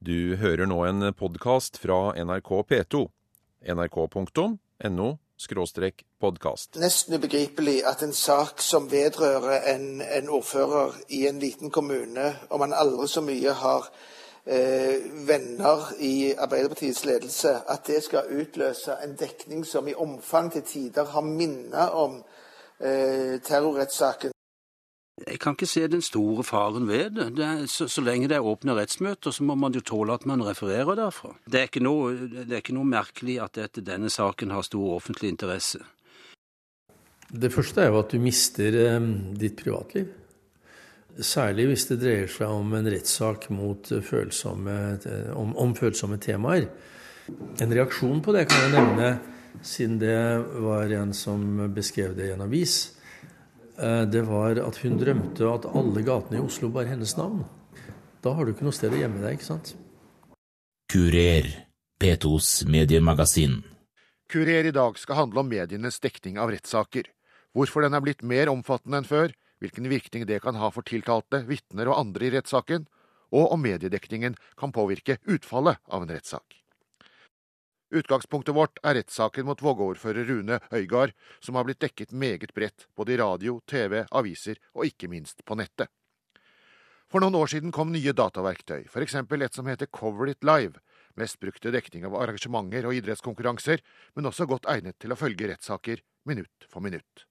Du hører nå en podkast fra NRK P2. nrk.no podkast. Nesten ubegripelig at en sak som vedrører en, en ordfører i en liten kommune, om han aldri så mye har eh, venner i Arbeiderpartiets ledelse, at det skal utløse en dekning som i omfang til tider har minnet om eh, terrorrettssaken. Jeg kan ikke se den store faren ved det. det er, så, så, lenge det er åpne rettsmøter, så må man jo tåle at man refererer derfra. Det er ikke noe, er ikke noe merkelig at dette, denne saken har stor offentlig interesse. Det første er jo at du mister eh, ditt privatliv. Særlig hvis det dreier seg om en rettssak følsomme, om, om, følsomme temaer. En reaksjon på det kan jeg nevne, siden det var en som beskrev det i en avis Eh, det var at hun drømte at alle gatene i Oslo bar hennes navn. Da har du ikke noe sted å gjemme deg, ikke sant? Kurer, P2s mediemagasin. Kurer i dag skal handle om medienes dekning av rettssaker. Hvorfor den er blitt mer omfattende enn før, hvilken virkning det kan ha for tiltalte, vitner og andre i rettssaken, og om mediedekningen kan påvirke utfallet av en rettssak. Utgangspunktet vårt er rettssaken mot Vågå-ordfører Rune Øygard, som har blitt dekket meget bredt både i radio, TV, aviser og ikke minst på nettet. For noen år siden kom nye dataverktøy, f.eks. et som heter Cover It Live, mest brukt til dekning av arrangementer og idrettskonkurranser, men også godt egnet til å følge rettssaker minutt for minutt.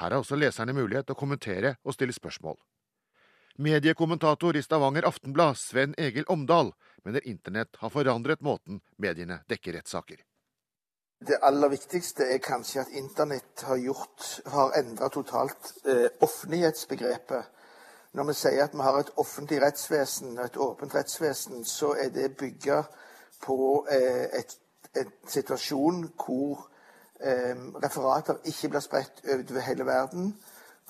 Her har også leserne mulighet til å kommentere og stille spørsmål. Mediekommentator i Stavanger Aftenblad, Sven Egil Omdal, mener internett har forandret måten mediene dekker rettssaker. Det aller viktigste er kanskje at internett har, gjort, har endra totalt eh, offentlighetsbegrepet. Når vi sier at vi har et offentlig rettsvesen, et åpent rettsvesen, så er det bygga på eh, en situasjon hvor eh, referater ikke blir spredt over hele verden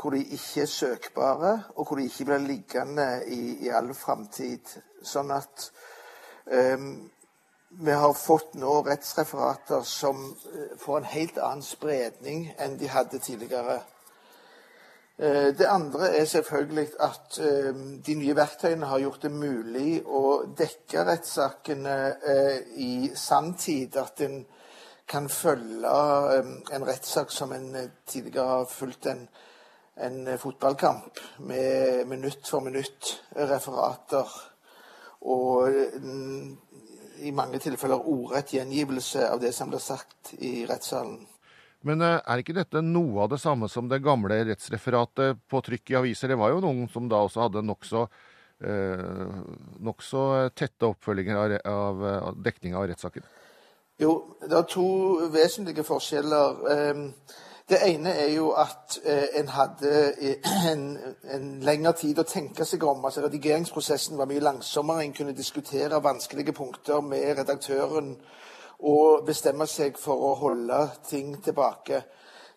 hvor de ikke er søkbare, og hvor de ikke blir liggende i, i all framtid. Sånn at um, vi har fått nå rettsreferater som eh, får en helt annen spredning enn de hadde tidligere. Uh, det andre er selvfølgelig at uh, de nye verktøyene har gjort det mulig å dekke rettssakene uh, i sanntid. At en kan følge um, en rettssak som en tidligere har fulgt en en eh, fotballkamp med minutt for minutt-referater. Og mm, i mange tilfeller ordrett gjengivelse av det som blir sagt i rettssalen. Men eh, er ikke dette noe av det samme som det gamle rettsreferatet på trykk i aviser? Det var jo noen som da også hadde nokså eh, nok tette oppfølginger av, av dekninga av rettssaken? Jo, det er to vesentlige forskjeller. Eh, det ene er jo at eh, en hadde eh, en, en, lengre tid å tenke seg om. altså Redigeringsprosessen var mye langsommere. En kunne diskutere vanskelige punkter med redaktøren og bestemme seg for å holde ting tilbake.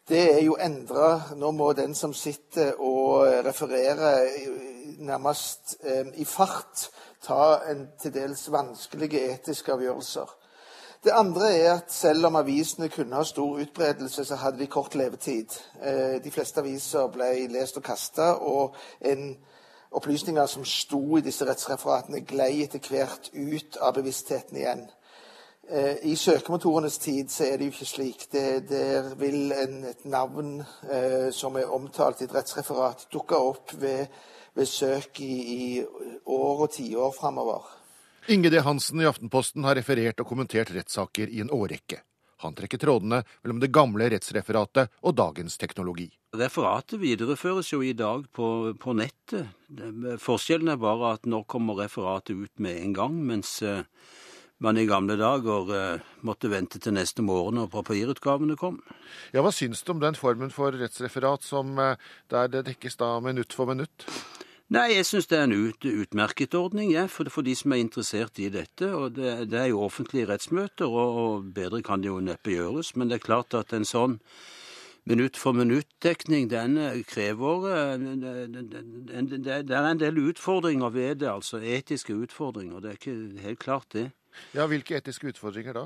Det er jo endra. Nå må den som sitter og refererer nærmest eh, i fart, ta en til dels vanskelige etiske avgjørelser. Det andre er at selv om avisene kunne ha stor utbredelse, så hadde de kort levetid. Eh, de fleste aviser ble lest og kasta, og en opplysninger som sto i disse rettsreferatene, glei etter hvert ut av bevisstheten igjen. Eh, I søkemotorenes tid så er det jo ikke slik. Det, der vil en, et navn eh, som er omtalt i et rettsreferat, dukke opp ved, ved søk i, i år og tiår framover. Inge D. Hansen i Aftenposten har referert og kommentert rettssaker i en årrekke. Han trekker trådene mellom det gamle rettsreferatet og dagens teknologi. Referatet videreføres jo i dag på, på nettet. Forskjellen er bare at nå kommer referatet ut med en gang, mens eh, man i gamle dager eh, måtte vente til neste morgen når papirutgavene kom. Ja, Hva syns du om den formen for rettsreferat som eh, der det dekkes da minutt for minutt? Nei, jeg syns det er en ut, utmerket ordning ja, for, for, de som er interessert i dette. og Det, det er jo offentlige rettsmøter, og, og, bedre kan det jo neppe gjøres. Men det er klart at en sånn minutt for minutt-dekning, den krever eh, Det er en del utfordringer ved det, altså etiske utfordringer. Det er ikke helt klart, det. Ja, Hvilke etiske utfordringer da?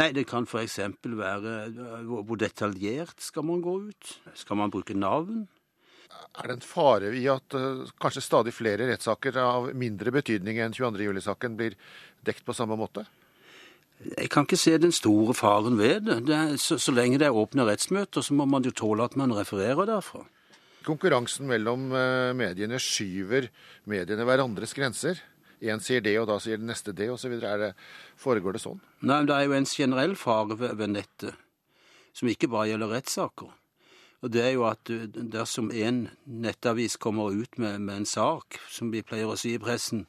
Nei, det kan f.eks. være eh, hvor detaljert skal man gå ut? Skal man bruke navn? Er det en fare i at uh, kanskje stadig flere rettssaker av mindre betydning enn 22. juli-saken blir dekt på samme måte? Jeg kan ikke se den store faren ved det. det er, så, så, lenge det er åpne rettsmøter, så må man jo tåle at man refererer derfra. Konkurransen mellom uh, mediene skyver mediene hverandres grenser. Én sier det, og da sier den neste det, osv. Foregår det sånn? Nei, men det er jo en generell fare ved nettet, som ikke bare gjelder rettssaker. Og det er jo at dersom en nettavis kommer ut med, med, en sak, som vi pleier å si i pressen,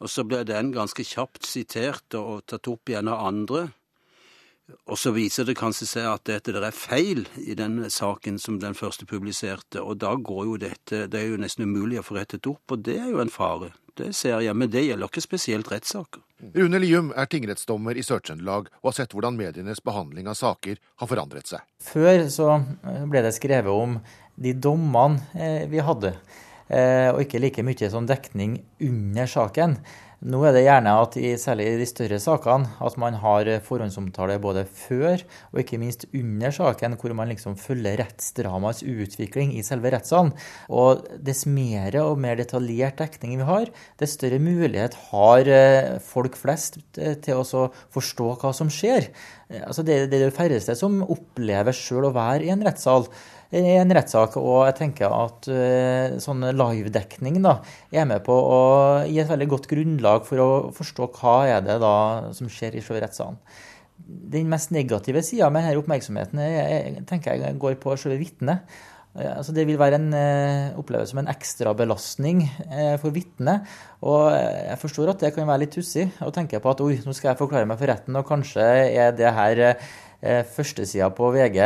og så blir den ganske kjapt sitert og tatt opp igjen av andre, og så viser det kanskje seg at dette det er feil i den saken som den første publiserte, og da går jo dette Det er jo nesten umulig å få rettet opp, og det er jo en fare. Det ser jeg, men det gjelder ikke spesielt rettssaker. Rune Lium er tingrettsdommer i Sør-Trøndelag og har sett hvordan medienes behandling av saker har forandret seg. Før så eh, ble det skrevet om de dommene eh, vi hadde, eh, og ikke like mye sånn dekning under saken. Nå er det gjerne at i, særlig i de større sakene at man har forhåndsomtale både før og ikke minst under saken, hvor man liksom følger rettsdramaets utvikling i selve rettssalen. Og dess mer og mer detaljert dekning vi har, dess større mulighet har eh, folk flest eh, til å forstå hva som skjer. Eh, altså det, det er det færreste som opplever sjøl å være i en rettssal i en rettssak. Og jeg tenker at uh, sånn livedekning da, er med på å gi et veldig godt grunnlag for å forstå hva er det da som skjer i selve rettssalen. Den mest negative sida med denne oppmerksomheten jeg, tenker jeg går på selve vitnet. Eh, altså det vil være en uh, opplevelse som en ekstra belastning for vitnet. Og jeg forstår at det kan være litt tussig å tenke på at oi, nå skal jeg forklare meg for retten, og kanskje er det her uh, førstesida på VG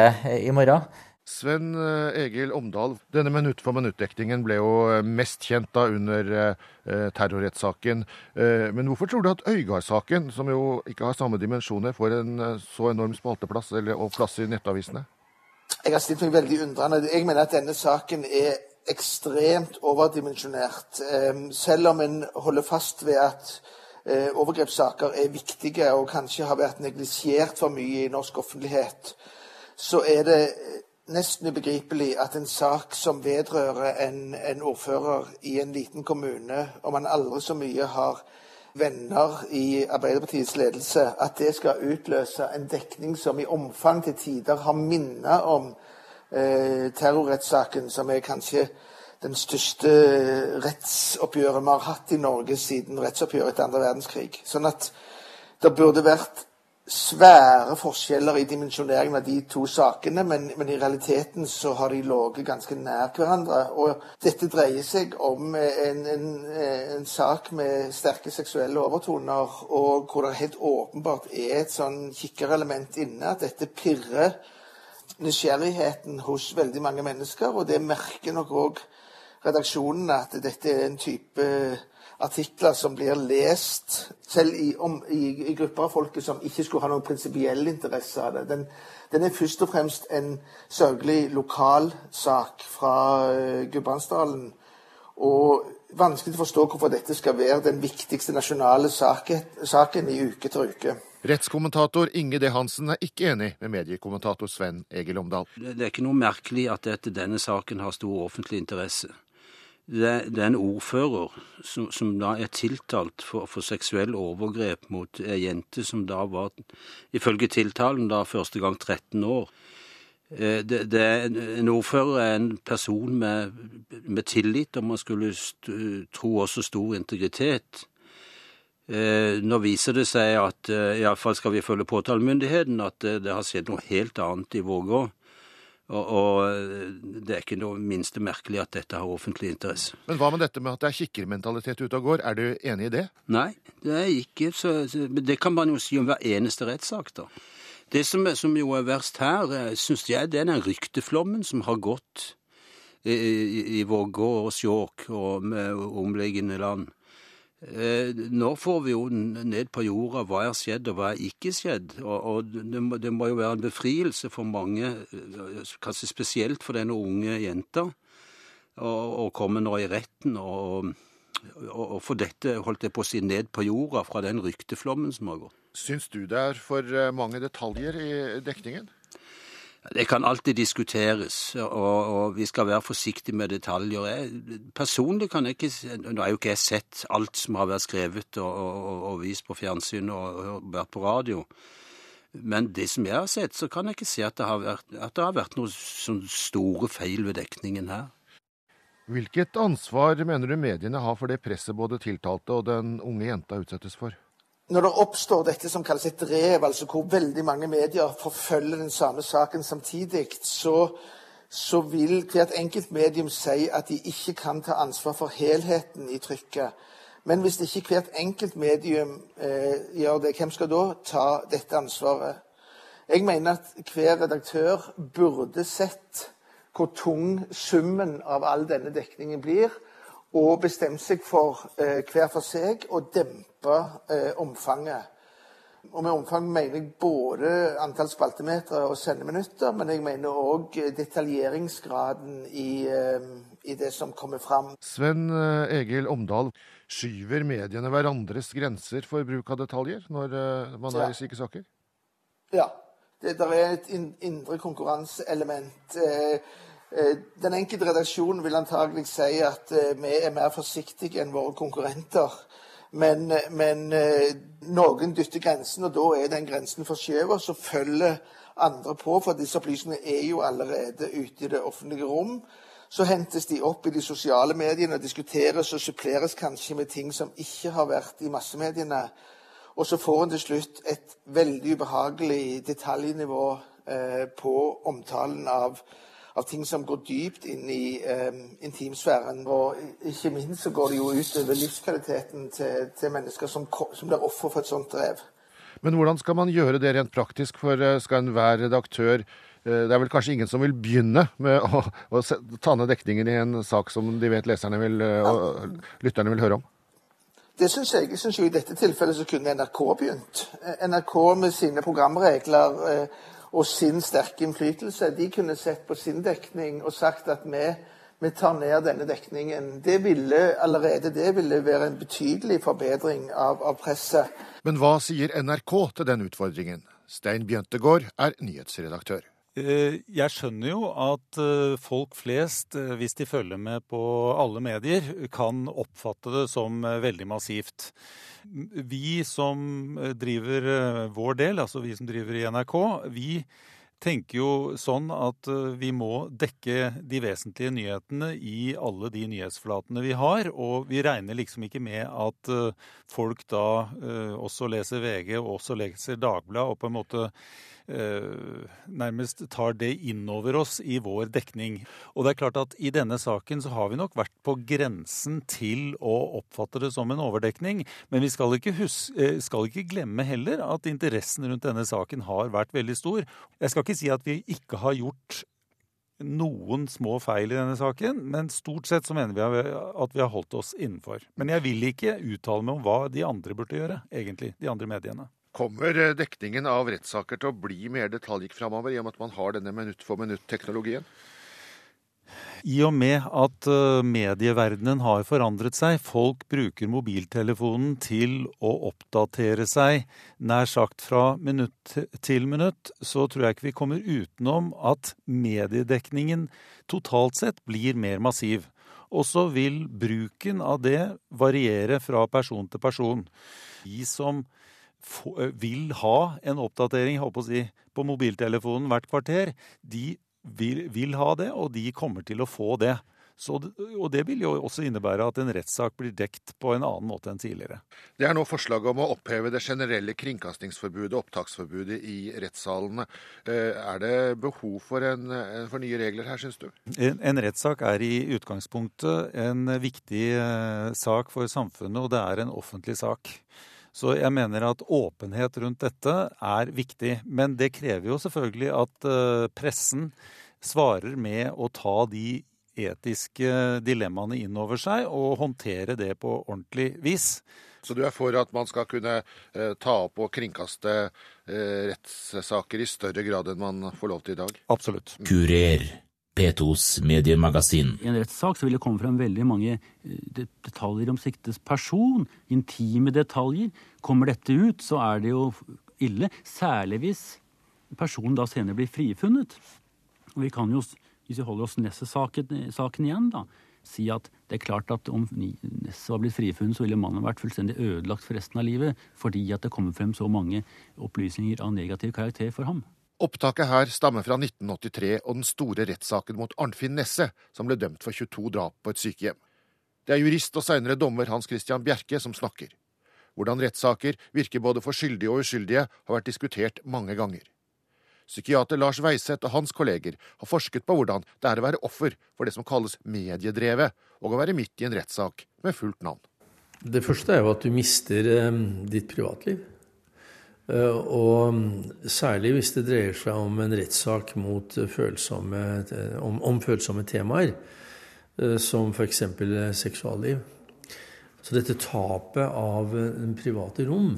i morgen. Sven eh, Egil Omdal, denne minutt for minutt-dekningen ble jo eh, mest kjent da under eh, terrorrettssaken. Men hvorfor tror du at Øygard-saken, som jo ikke har samme dimensjoner, får en så enorm spalteplass eller, og plass i nettavisene? Jeg har stilt meg veldig undrende. Jeg mener at denne saken er ekstremt overdimensjonert. Selv om en holder fast ved at overgrepssaker er viktige og kanskje har vært neglisjert for mye i norsk offentlighet, så er det nesten ubegripelig at en sak som vedrører en, en, ordfører i en liten kommune, om han aldri så mye har venner i Arbeiderpartiets ledelse, at det skal utløse en dekning som i omfang til tider har minnet om eh, terrorrettssaken, som er kanskje den største rettsoppgjøret vi har hatt i Norge siden rettsoppgjøret etter andre verdenskrig. Sånn at det burde vært svære forskjeller i dimensjoneringen av de to sakene, men, men, i realiteten så har de ligget ganske nær hverandre. Og dette dreier seg om en, en, en, sak med sterke seksuelle overtoner, og hvor det helt åpenbart er et sånn kikkerelement inne. At dette pirrer nysgjerrigheten hos veldig mange mennesker, og det merker nok òg redaksjonen at dette er en type artikler som blir lest selv i, om, i, i, grupper av folket som ikke skulle ha noen prinsipiell interesse av det. Den, den, er først og fremst en sørgelig lokalsak fra uh, Gudbrandsdalen. Og vanskelig å forstå hvorfor dette skal være den viktigste nasjonale saken, saken i uke etter uke. Rettskommentator Inge D. Hansen er ikke enig med mediekommentator Sven Egil Omdal. Det er ikke noe merkelig at dette, denne saken har stor offentlig interesse det, det, er en ordfører som, som, da er tiltalt for, for seksuell overgrep mot ei jente som da var, ifølge tiltalen, da første gang 13 år. Eh, det, det, en ordfører er en person med, med tillit, om man skulle tro også stor integritet. Eh, nå viser det seg at eh, iallfall skal vi følge påtalemyndigheten, at det har skjedd noe helt annet i Vågå. Og, og, eh, det er ikke noe minste merkelig at dette har offentlig interesse. Men hva med dette med at det er kikkermentalitet ute og går? Er du enig i det? Nei, det er ikke så Det kan man jo si om hver eneste rettssak, da. Det som, som, jo er verst her, eh, syns jeg, det er den rykteflommen som har gått i, i, i Vågå og Skjåk og med omliggende land. Eh, nå får vi jo ned på jorda hva er skjedd og hva er ikke skjedd. Og, det, må, jo være en befrielse for mange, eh, kanskje spesielt for denne unge jenta, å komme nå i retten og, og få dette holdt jeg på å si, ned på jorda fra den rykteflommen som har gått. Syns du det er for eh, mange detaljer i dekningen? Det kan alltid diskuteres, og, og, vi skal være forsiktige med detaljer. Jeg, personlig kan jeg ikke Nå har jo ikke jeg sett alt som har vært skrevet og, og, og vist på fjernsyn og, vært på radio. Men det som jeg har sett, så kan jeg ikke se at det har vært, det har vært noen sånn store feil ved dekningen her. Hvilket ansvar mener du mediene har for det presset både tiltalte og den unge jenta utsettes for? Når det oppstår dette som kalles et drev, altså hvor veldig mange medier forfølger den samme saken samtidig, så, så vil hvert enkelt medium si at de ikke kan ta ansvar for helheten i trykket. Men hvis ikke hvert enkelt medium eh, gjør det, hvem skal da ta dette ansvaret? Jeg mener at hver redaktør burde sett hvor tung summen av all denne dekningen blir, og bestemt seg for eh, hver for seg å dempe eh, omfanget. Og med omfang mener jeg både antall spaltemeter og sendeminutter, men jeg mener òg detaljeringsgraden i, eh, i, det som kommer fram. Sven eh, Egil Omdal, skyver mediene hverandres grenser for bruk av detaljer når eh, man er i slike saker? Ja. Det der er et indre konkurranseelement. Eh, den enkelte redaksjonen vil antagelig si at eh, vi er mer forsiktige enn våre konkurrenter. Men, eh, men noen dytter grensen, og da er den grensen forskjøvet. Så følger andre på, for disse opplysningene er jo allerede ute i det offentlige rom. Så hentes de opp i de sosiale mediene og diskuteres og suppleres kanskje med ting som ikke har vært i massemediene. Og så får en til slutt et veldig ubehagelig detaljnivå eh, på omtalen av av ting som går dypt inn i eh, intimsfæren. Og ikke minst så går det jo utover livskvaliteten til, til mennesker som, som blir offer for et sånt drev. Men hvordan skal man gjøre det rent praktisk? For eh, skal enhver redaktør eh, det er vel kanskje ingen som vil begynne med å, å ta ned dekningen i en sak som de vet leserne vil, eh, og lytterne vil høre om? Det syns jeg. Jeg syns jo I dette tilfellet så kunne NRK begynt. NRK med sine programregler og sin sterke innflytelse. De kunne sett på sin dekning og sagt at vi, vi tar ned denne dekningen. Det ville allerede det ville være en betydelig forbedring av, av presset. Men hva sier NRK til den utfordringen? Stein Bjøntegård er nyhetsredaktør. Eh, jeg skjønner jo at eh, folk flest, eh, hvis de følger med på alle medier, kan oppfatte det som veldig massivt. Vi som driver vår del, altså vi som driver i NRK, vi tenker jo sånn at vi må dekke de vesentlige nyhetene i alle de nyhetsflatene vi har. Og vi regner liksom ikke med at folk da også leser VG og også leser Dagbladet og på en måte nærmest tar det inn over oss i vår dekning. Og det er klart at i denne saken så har vi nok vært på grensen til å oppfatte det som en overdekning. Men vi skal ikke, huske, eh, skal ikke glemme heller at interessen rundt denne saken har vært veldig stor. Jeg skal ikke si at vi ikke har gjort noen små feil i denne saken, men stort sett så mener vi at vi har holdt oss innenfor. Men jeg vil ikke uttale meg om hva de andre burde gjøre, egentlig. De andre mediene. Kommer eh, dekningen av rettssaker til å bli mer detaljrik framover, i og med at man har denne minutt for minutt-teknologien? I og med at eh, medieverdenen har forandret seg, folk bruker mobiltelefonen til å oppdatere seg nær sagt fra minutt til minutt, så tror jeg ikke vi kommer utenom at mediedekningen totalt sett blir mer massiv. Og så vil bruken av det variere fra person til person. De som vil ha en oppdatering å si, på mobiltelefonen hvert kvarter, de vil, vil, ha det, og de kommer til å få det. Så, og Det vil jo også innebære at en rettssak blir dekt på en annen måte enn tidligere. Det er nå forslag om å oppheve det generelle kringkastingsforbudet, opptaksforbudet, i rettssalene. Eh, er det behov for, en, for nye regler her, syns du? En, en rettssak er i utgangspunktet en viktig eh, sak for samfunnet, og det er en offentlig sak. Så jeg mener at åpenhet rundt dette er viktig. Men det krever jo selvfølgelig at eh, pressen svarer med å ta de etiske dilemmaene inn over seg og håndtere det på ordentlig vis. Så du er for at man skal kunne eh, ta opp og kringkaste eh, rettssaker i større grad enn man får lov til i dag? Absolutt. Kurer. P2s mediemagasin. I en rettssak vil det komme frem veldig mange eh, detaljer om siktes person. Intime detaljer. Kommer dette ut, så er det jo ille. Særlig hvis personen da senere blir frifunnet. Og vi kan jo, hvis vi holder oss Nesset-saken saken igjen, da, si at det er klart at om Nesset var blitt frifunnet, så ville mannen vært fullstendig ødelagt for resten av livet, fordi at det kommer frem så mange opplysninger av negativ karakter for ham. Opptaket her stammer fra 1983 og den store rettssaken mot Arnfinn Nesse, som ble dømt for 22 drap på et sykehjem. Det er jurist og seinere dommer Hans Christian Bjerke som snakker. Hvordan rettssaker virker både for skyldige og uskyldige, har vært diskutert mange ganger. Psykiater Lars Weiseth og hans kolleger har forsket på hvordan det er å være offer for det som kalles mediedrevet, og å være midt i en rettssak med fullt navn. Det første er jo at du mister eh, ditt privatliv. Eh, og særlig hvis det dreier seg om en rettssak mot følsomme, om, om følsomme temaer, eh, som f.eks. seksualliv. Så dette tapet av den private rom,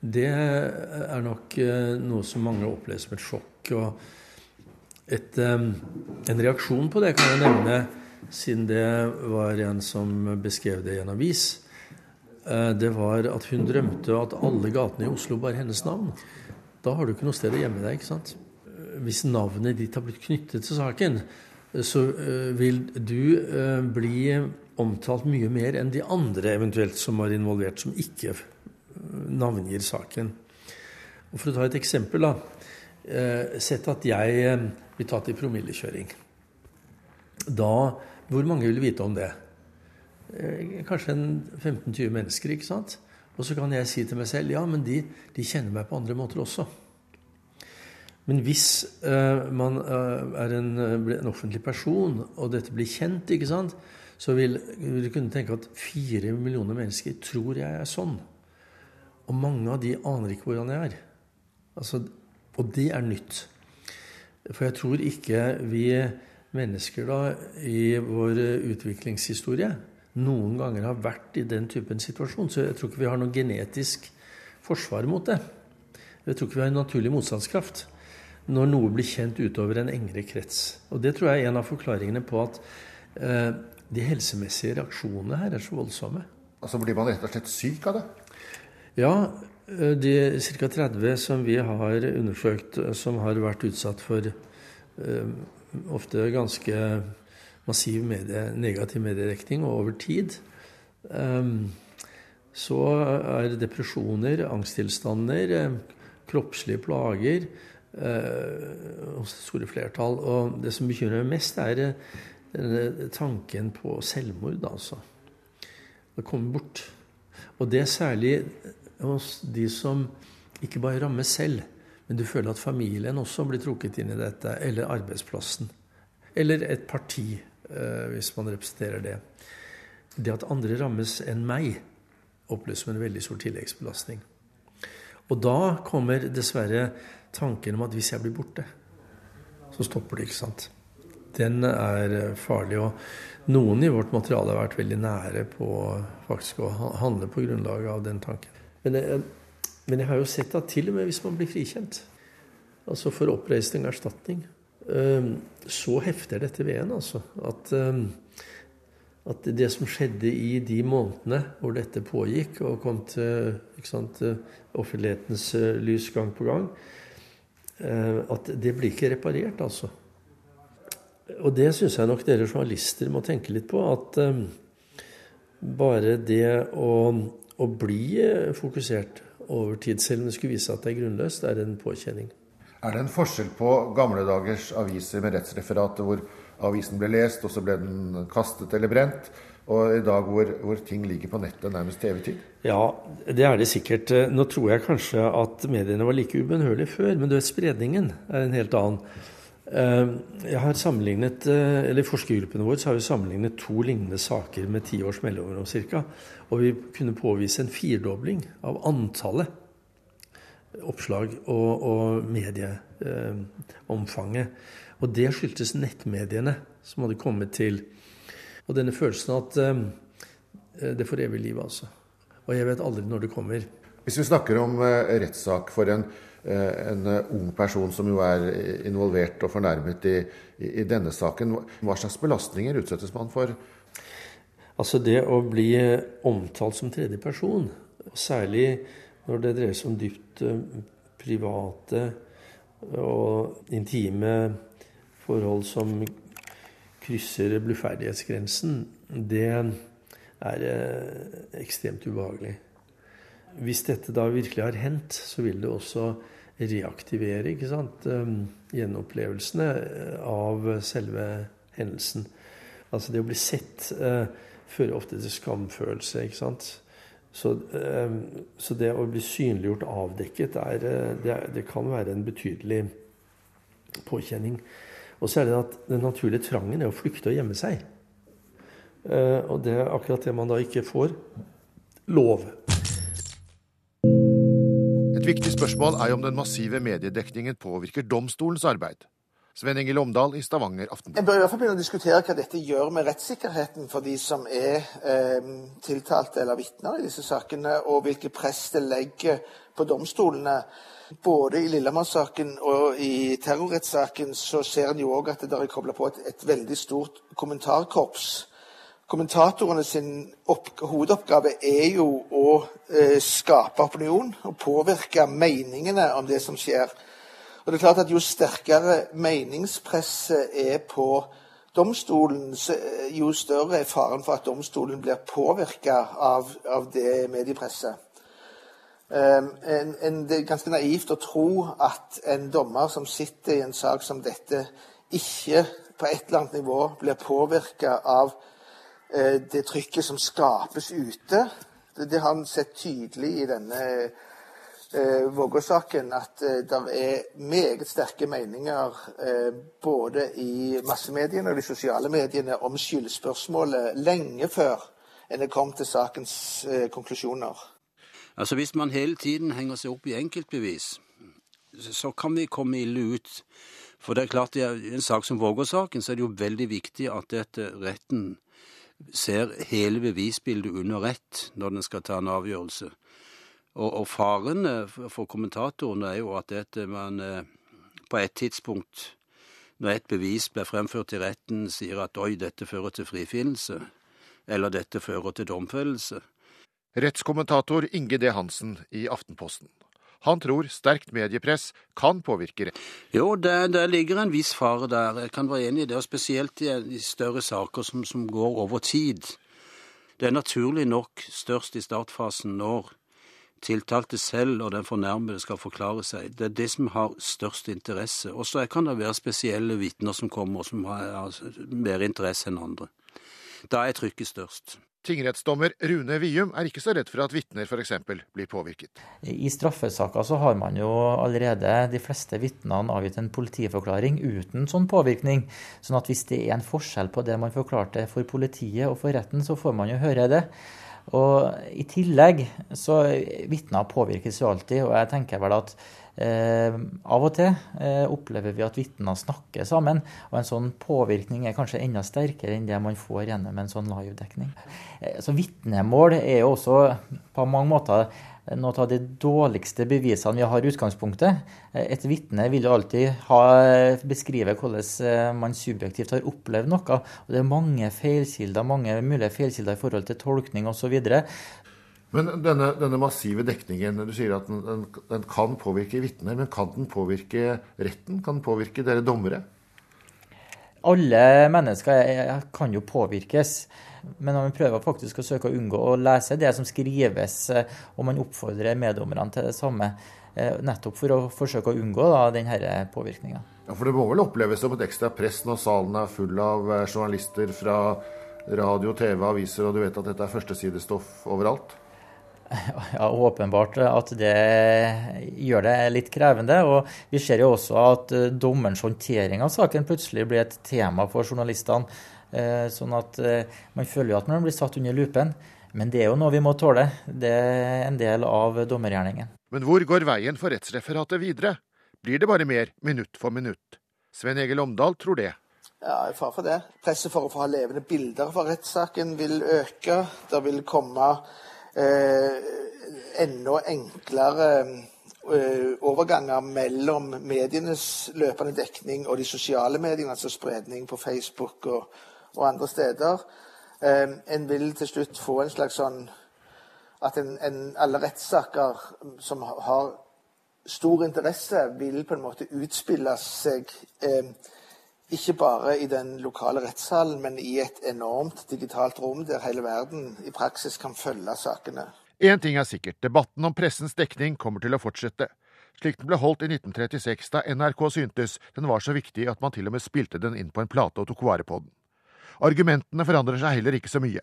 det er nok eh, noe som mange opplever som et sjokk. Og et, en reaksjon på det kan jeg nevne, siden det var en som beskrev det i en avis Eh, det var at hun drømte at alle gatene i Oslo bar hennes navn. Da har du ikke noe sted å gjemme deg. ikke sant? Eh, hvis navnet ditt har blitt knyttet til saken, eh, så vil du bli omtalt mye mer enn de andre eventuelt som var involvert, som ikke navngir saken. Og For å ta et eksempel, da. Sett at jeg blir tatt i promillekjøring. Da, Hvor mange vil vite om det? Eh, kanskje 15-20 mennesker. ikke sant? Og så kan jeg si til meg selv ja, men de, de kjenner meg på andre måter også. Men hvis uh, man uh, er en, en, offentlig person, og dette blir kjent, ikke sant, så vil, vil du kunne tenke at fire millioner mennesker tror jeg er sånn. Og mange av de aner ikke hvordan jeg er. Altså, og det er nytt. For jeg tror ikke vi mennesker da i vår utviklingshistorie noen ganger har vært i den typen situasjon. Så jeg tror ikke vi har noe genetisk forsvar mot det. Jeg tror ikke vi har en naturlig motstandskraft når noe blir kjent utover en engere krets. Og det tror jeg er en av forklaringene på at eh, de helsemessige reaksjonene her er så voldsomme. Altså Blir man rett og slett syk av det? Ja. Eh, de ca. 30 som vi har undersøkt, eh, som har vært utsatt for eh, ofte ganske massiv medie, negativ mediedekning og over tid. Um, så er depresjoner, angsttilstander, eh, kroppslige plager uh, hos det store flertall. Og det som bekymrer meg mest, er uh, tanken på selvmord, altså. Det kommer bort. Og det er særlig hos de som ikke bare rammes selv, men du føler at familien også blir trukket inn i dette, eller arbeidsplassen. Eller et parti Eh, hvis man representerer det. Det at andre rammes enn meg, oppleves som en veldig stor tilleggsbelastning. Og da kommer dessverre tanken om at hvis jeg blir borte, så stopper det, ikke sant. Den er farlig. Og noen i vårt materiale har vært veldig nære på faktisk å handle på grunnlag av den tanken. Men jeg, men jeg har jo sett at til og med hvis man blir frikjent, altså for oppreisning og erstatning, så hefter dette ved en, altså. At, ehm, at, det som skjedde i de månedene hvor dette pågikk og kom til sant, offentlighetens eh, lys gang på gang, eh, at det blir ikke reparert, altså. Og det syns jeg nok dere journalister må tenke litt på. At ehm, bare det å, å bli eh, fokusert over tid, selv om det skulle vise seg at det er grunnløst, er en påkjenning. Er det en forskjell på gamle dagers aviser med rettsreferater hvor avisen ble lest, og så ble den kastet eller brent, og i dag hvor, hvor ting ligger på nettet nærmest til evig tid? Ja, det er det sikkert. Nå tror jeg kanskje at mediene var like ubønnhørlige før, men du vet, spredningen er en helt annen. Eh, jeg har sammenlignet, eh, eller Forskergruppene våre har jo sammenlignet to lignende saker med ti års mellomrom ca. Og vi kunne påvise en firdobling av antallet oppslag og, og medieomfanget. og det skyldtes nettmediene som hadde kommet til. Og denne følelsen at eh, det får evig liv, altså. Og jeg vet aldri når det kommer. Hvis vi snakker om eh, rettssak for en, eh, en, ung person som jo er involvert og fornærmet i, i, i, denne saken, hva slags belastninger utsettes man for? Altså det å bli omtalt som tredje person, særlig når det dreier seg om dypt eh, private Og intime forhold som krysser bluferdighetsgrensen, det er eh, ekstremt ubehagelig. Hvis dette da virkelig har hendt, så vil det også reaktivere ikke sant? Um, gjenopplevelsene av selve hendelsen. Altså det å bli sett fører ofte til skamfølelse. ikke sant? Så, um, så det å bli synliggjort, avdekket, er, uh, det, det, kan være en betydelig påkjenning. Og så er det at den naturlige trangen er å flykte og gjemme seg. Uh, og det er akkurat det man da ikke får lov. Et viktig spørsmål er om den massive mediedekningen påvirker domstolens arbeid. Sven Engel Lomdal i Stavanger Aftenblad. En bør i hvert fall begynne å diskutere hva dette gjør med rettssikkerheten for de som er eh, tiltalte eller vitner i disse sakene, og hvilket press det legger på domstolene. Både i Lillehammer-saken og i terrorrettssaken så ser en jo òg at det er kobla på et, et veldig stort kommentarkorps Kommentatorene sin hovedoppgave er jo å eh, skape opinion og påvirke meningene om det som skjer. Og det er klart at Jo sterkere meningspresset er på domstolen, jo større er faren for at domstolen blir påvirka av, av, det mediepresset. Um, en, en, det er ganske naivt å tro at en dommer som sitter i en sak som dette, ikke på et eller annet nivå blir påvirka av uh, det trykket som skapes ute. Det, det har han sett tydelig i denne eh, Vågå-saken. At eh, det er meget sterke meninger eh, både i massemediene og de sosiale mediene om skyldspørsmålet lenge før en er kommet til sakens eh, konklusjoner. Altså Hvis man hele tiden henger seg opp i enkeltbevis, så kan vi komme ille ut. For det er klart, I en sak som Vågå-saken så er det jo veldig viktig at dette retten ser hele bevisbildet under ett når den skal ta en avgjørelse. Og, og faren for kommentatorene er jo at dette man eh, på et tidspunkt, når et bevis blir fremført til retten, sier at oi, dette fører til frifinnelse, eller dette fører til domfellelse. Rettskommentator Inge D. Hansen i Aftenposten. Han tror sterkt mediepress kan påvirke rett. Jo, det, det, ligger en viss fare der. Jeg kan være enig i det, og spesielt i, i større saker som, som, går over tid. Det er naturlig nok størst i startfasen når tiltalte selv og den fornærmede skal forklare seg. Det er det som har størst interesse. Og så kan det være spesielle vitner som kommer, som har mer interesse enn andre. Da er trykket størst. Tingrettsdommer Rune Vium er ikke så redd for at vitner f.eks. blir påvirket. I straffesaker så har man jo allerede de fleste vitnene avgitt en politiforklaring uten sånn påvirkning. Sånn at hvis det er en forskjell på det man forklarte for politiet og for retten, så får man jo høre det. Og i tillegg så Vitner påvirkes jo alltid, og jeg tenker vel at Eh, av og til eh, opplever vi at vitner snakker sammen, og en sånn påvirkning er kanskje enda sterkere enn det man får gjennom en sånn live-dekning. Eh, så Vitnemål er jo også på mange måter noe av de dårligste bevisene vi har i utgangspunktet. Eh, et vitne vil jo alltid ha, beskrive hvordan eh, man subjektivt har opplevd noe. og Det er mange feilkilder, mange mulige feilkilder i forhold til tolkning osv. Men denne, denne, massive dekningen, du sier at den, den, den kan påvirke vitner, men kan den påvirke retten? Kan den påvirke dere dommere? Alle mennesker kan jo påvirkes. Men man prøver faktisk å søke å unngå å lese det som skrives, eh, og man oppfordrer meddommerne til det samme. Eh, nettopp for å forsøke å unngå da, denne påvirkninga. Ja, for det må vel oppleves som et ekstra press når salen er full av eh, journalister fra radio, TV, aviser, og du vet at dette er førstesidestoff overalt? ja, åpenbart at det gjør det litt krevende. Og vi ser jo også at dommerens håndtering av saken plutselig blir et tema for journalistene. Eh, sånn at eh, man føler jo at man blir satt under lupen. Men det er jo noe vi må tåle. Det er en del av dommergjerningen. Men hvor går veien for rettsreferatet videre? Blir det bare mer minutt for minutt? Sven Egil Omdal tror det. Ja, jeg far for det. Presset for å få ha levende bilder for rettssaken vil øke. Det vil komme Eh, enda enklere eh, overganger mellom medienes løpende dekning og de sosiale mediene, altså spredning på Facebook og, og andre steder. En vil til slutt få en slags sånn at en, en, alle rettssaker som har stor interesse vil på en måte utspille seg ikke bare i den lokale rettssalen, men i et enormt digitalt rom der hele verden i praksis kan følge sakene. Én ting er sikkert, debatten om pressens dekning kommer til å fortsette. Slik den ble holdt i 1936 da NRK syntes den var så viktig at man til og med spilte den inn på en plate og tok vare på den. Argumentene forandrer seg heller ikke så mye.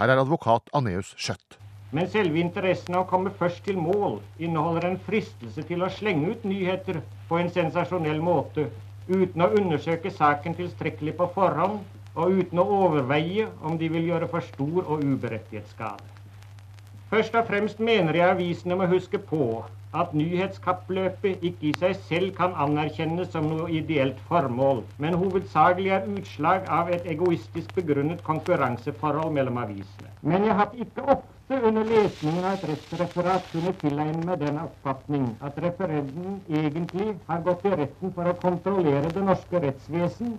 Her er advokat Aneus Skjøtt. Men selve interessen av å komme først til mål inneholder en fristelse til å slenge ut nyheter på en sensasjonell måte, uten å undersøke saken tilstrekkelig på forhånd, og uten å overveie om de vil gjøre for stor og uberettiget skade. Først og fremst mener jeg avisene må huske på at nyhetskappløpet ikke i seg selv kan anerkjennes som noe ideelt formål, men hovedsakelig er utslag av et egoistisk begrunnet konkurranseforhold mellom avisene. Men jeg har ikke ofte under lesningen av et rettsreferat kunnet tilegne meg den oppfatning at referenden egentlig har gått i retten for å kontrollere det norske rettsvesen